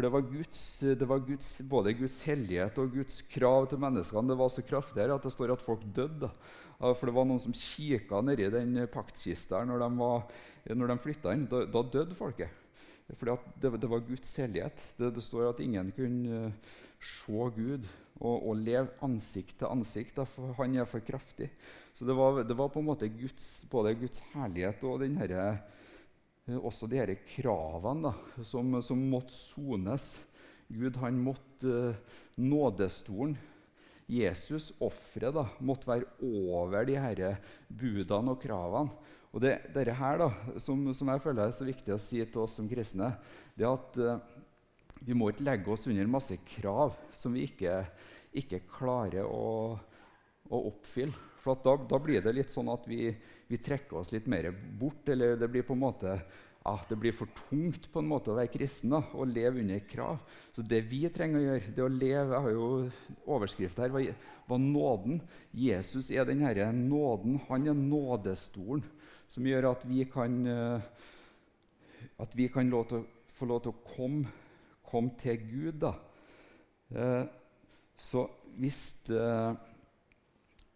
For det var, Guds, det var Guds, både Guds hellighet og Guds krav til menneskene det var så kraftig at det står at folk døde. For det var noen som kikka nedi den paktkista når de, var, når de flytta inn. Da, da, døde folket. For det, det, var Guds hellighet. Det, det, står at ingen kunne se Gud og, og leve ansikt til ansikt, for han er for kraftig. Så det var, det var på en måte Guds, både Guds herlighet og den herre Eh, også de disse kravene da, som, som, måtte sones. Gud han måtte uh, Nådestolen, Jesus, offeret, måtte være over de disse budene og kravene. Og det dette her, da, som, som, jeg føler er så viktig å si til oss som kristne, det er at uh, vi må ikke legge oss under masse krav som vi ikke, ikke klarer å, å oppfylle. For da, da, blir det litt sånn at vi, vi, trekker oss litt mer bort. Eller det blir på en måte ah, det blir for tungt på en måte å være kristen da, og leve under krav. Så det vi trenger å gjøre, det å leve Jeg har jo overskrift her. Var, var nåden. Jesus er den herre nåden. Han er nådestolen som gjør at vi kan, uh, at vi kan lov til, få lov til å komme, komme til Gud. da. Eh, så hvis uh,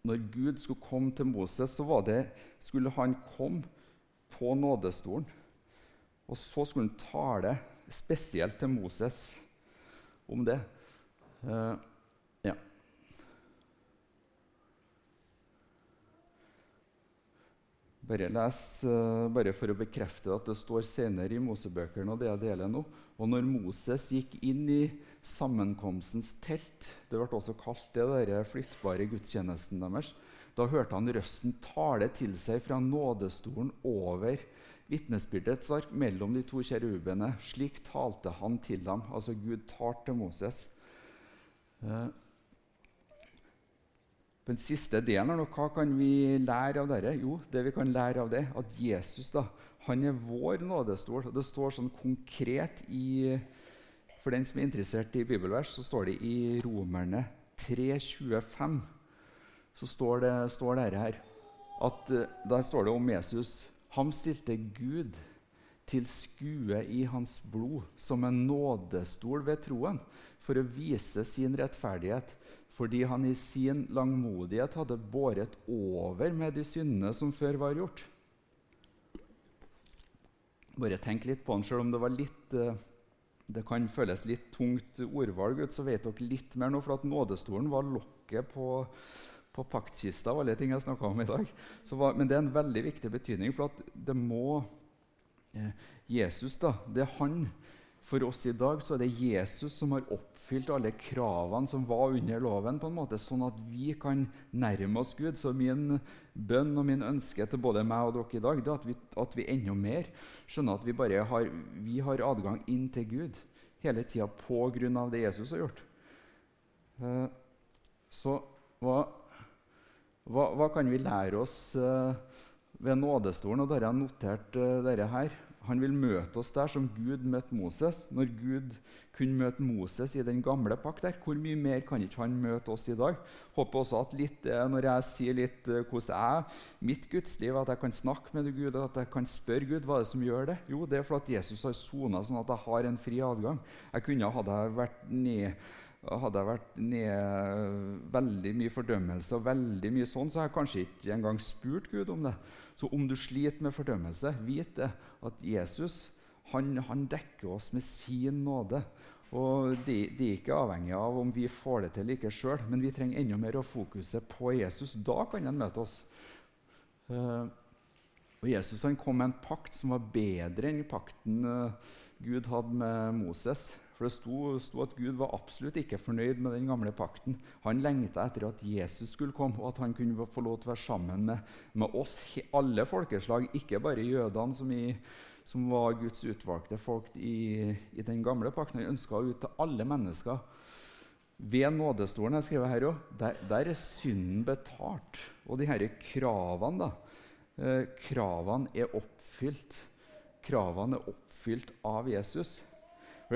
når Gud skulle komme til Moses, så det, skulle han komme på nådestolen. Og så skulle han tale spesielt til Moses om det. Uh, ja. Bare les, uh, bare for å bekrefte at det står senere i Mosebøkene, og det jeg deler nå. Og når Moses gikk inn i sammenkomstens telt, det ble også kalt det der flyttbare gudstjenesten deres, da hørte han røsten tale til seg fra nådestolen over vitnesbyrdets ark mellom de to kjerubene. Slik talte han til dem. Altså Gud tar til Moses. Uh, den siste delen er hva kan vi lære av dette? Jo, det vi kan lære av det, at Jesus da, han er vår nådestol. Det står sånn konkret i For den som er interessert i bibelvers, så står det i Romerne 3,25. Så står det, står det her at uh, Der står det om Jesus. Han stilte Gud til skue i hans blod som en nådestol ved troen, for å vise sin rettferdighet fordi han i sin langmodighet hadde båret over med de syndene som før var gjort. Bare tenk litt på han, selv om det var litt uh, det kan føles litt tungt ordvalg, så vet dere litt mer nå. For at nådestolen var lokket på, på paktkista og alle ting jeg snakka om i dag. Var, men det er en veldig viktig betydning, for at det må eh, Jesus, da, det er han. For oss i dag så er det Jesus som har opp oppfylt alle kravene som var under loven, på en måte, sånn at vi kan nærme oss Gud. Så min bønn og min ønske til både meg og dere i dag det er at vi, at vi enda mer skjønner at vi bare har, vi har adgang inn til Gud hele tida pga. det Jesus har gjort. Uh, så hva, hva, hva, kan vi lære oss uh, ved nådestolen? Og der har jeg notert uh, dette her. Han vil møte oss der som Gud møtte Moses. Når Gud kunne møte Moses i den gamle pakt, der, hvor mye mer kan ikke han møte oss i dag? Håper også at litt, eh, Når jeg sier litt uh, hvordan jeg, mitt gudsliv, at jeg kan snakke med Gud, at jeg kan spørre Gud hva er det som gjør det? Jo, det er fordi Jesus har sona sånn at jeg har en fri adgang. Jeg kunne, Hadde vært ned hadde jeg vært ned veldig mye fordømmelse og veldig mye sånn, så har jeg kanskje ikke engang spurt Gud om det. Så om du sliter med fordømmelse, vit det at Jesus han, han dekker oss med sin nåde. Og det, de er ikke avhengig av om vi får det til ikke sjøl, men vi trenger enda mer å fokusere på Jesus. Da kan han møte oss. Uh, og Jesus han kom med en pakt som var bedre enn pakten uh, Gud hadde med Moses. For det sto, sto, at Gud var absolutt ikke fornøyd med den gamle pakten. Han lengta etter at Jesus skulle komme, og at han kunne få lov til å være sammen med, med oss, alle folkeslag, ikke bare jødene, som, i, som var Guds utvalgte folk i, i, den gamle pakten. Han ønska ut til alle mennesker. Ved nådestolen jeg skriver her også, der, der, er synden betalt. Og de disse kravene, da, eh, kravene er oppfylt. Kravene er oppfylt av Jesus.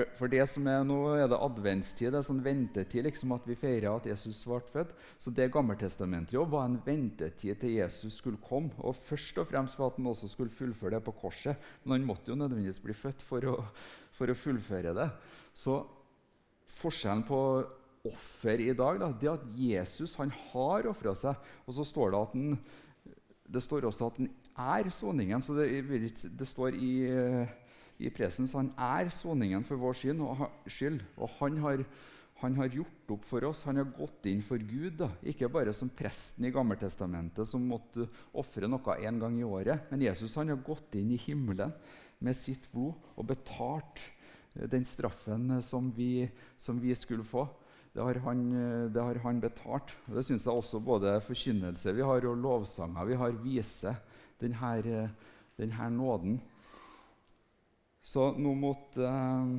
For, for, det som er nå er det adventstid, det er sånn ventetid liksom at vi feirer at Jesus ble født. Så det Gammeltestamentet jo var en ventetid til Jesus skulle komme. Og først og fremst for at han også skulle fullføre det på korset. Men han måtte jo nødvendigvis bli født for å, for å fullføre det. Så forskjellen på offer i dag da, det at Jesus han har ofra seg. Og så står det at han, det står også at han er soningen. Så det, det står i i presens. Han er soningen for vår skyld, og han har, han har, gjort opp for oss. Han har gått inn for Gud. Da. Ikke bare som presten i Gammeltestamentet som måtte ofre noe én gang i året. Men Jesus han har gått inn i himmelen med sitt blod og betalt eh, den straffen eh, som vi, som vi skulle få. Det har, han, eh, det har han betalt. Og det syns jeg også både forkynnelse vi har, og lovsanger vi har, viser denne, denne nåden. Så nå mot, eh,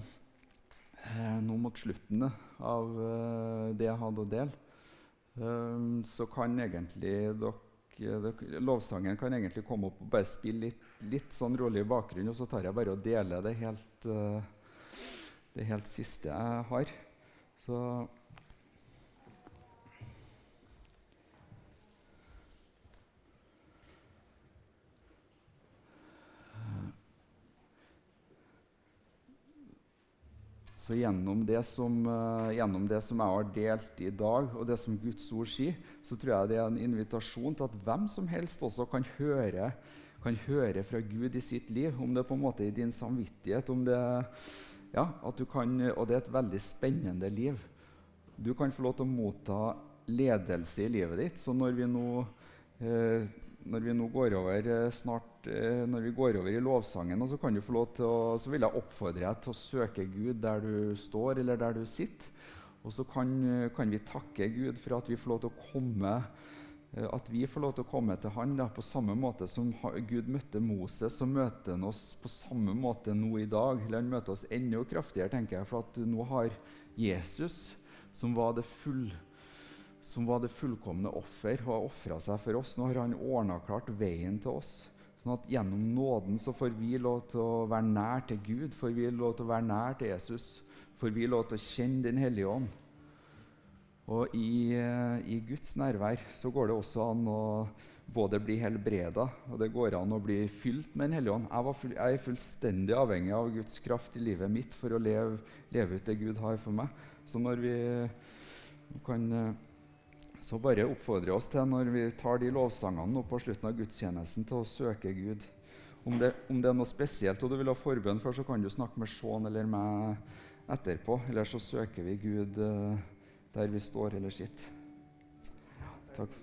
eh, nå mot slutten av eh, det jeg hadde å dele, eh, så kan egentlig dere, dere, Lovsangen kan egentlig komme opp og bare spille litt, litt sånn rolig i bakgrunnen, og så tar jeg bare og deler det helt, eh, det helt siste jeg har. Så Så gjennom det, som, uh, gjennom det, som, jeg har delt i dag, og det som Guds ord sier, så tror jeg det er en invitasjon til at hvem som helst også kan høre, kan høre fra Gud i sitt liv. Om det er på en måte i din samvittighet, om det, ja, kan, og det er et veldig spennende liv. Du kan få lov til å motta ledelse i livet ditt. Så når vi nå uh, når vi nå går over eh, snart, eh, når vi går over i lovsangen, så, å, så vil jeg oppfordre deg til å søke Gud der du står eller der du sitter. Og så kan, kan vi takke Gud for at vi får lov til å komme at vi får lov til å komme til Han da, på samme måte som Gud møtte Moses, så møter han oss på samme måte nå i dag. Eller han møter oss enda kraftigere, tenker jeg, for at nå har Jesus, som var det full, som var det fullkomne offer og har ofra seg for oss. Nå har han ordna klart veien til oss. Sånn at Gjennom nåden så får vi lov til å være nær til Gud, får vi lov til å være nær til Jesus. Får vi lov til å kjenne Den hellige ånd. Og i, i, Guds nærvær så går det også an å både bli helbreda og det går an å bli fylt med Den hellige ånd. Jeg, full, jeg, er fullstendig avhengig av Guds kraft i livet mitt for å leve, leve ut det Gud har for meg. Så når vi kan eh, så bare oppfordrer oss til når vi tar de lovsangene nå på slutten av gudstjenesten, til å søke Gud. Om det, om det er noe spesielt og du vil ha forbønn for, så kan du snakke med Sean eller meg etterpå. Eller så søker vi Gud uh, der vi står eller sitter. Ja, takk.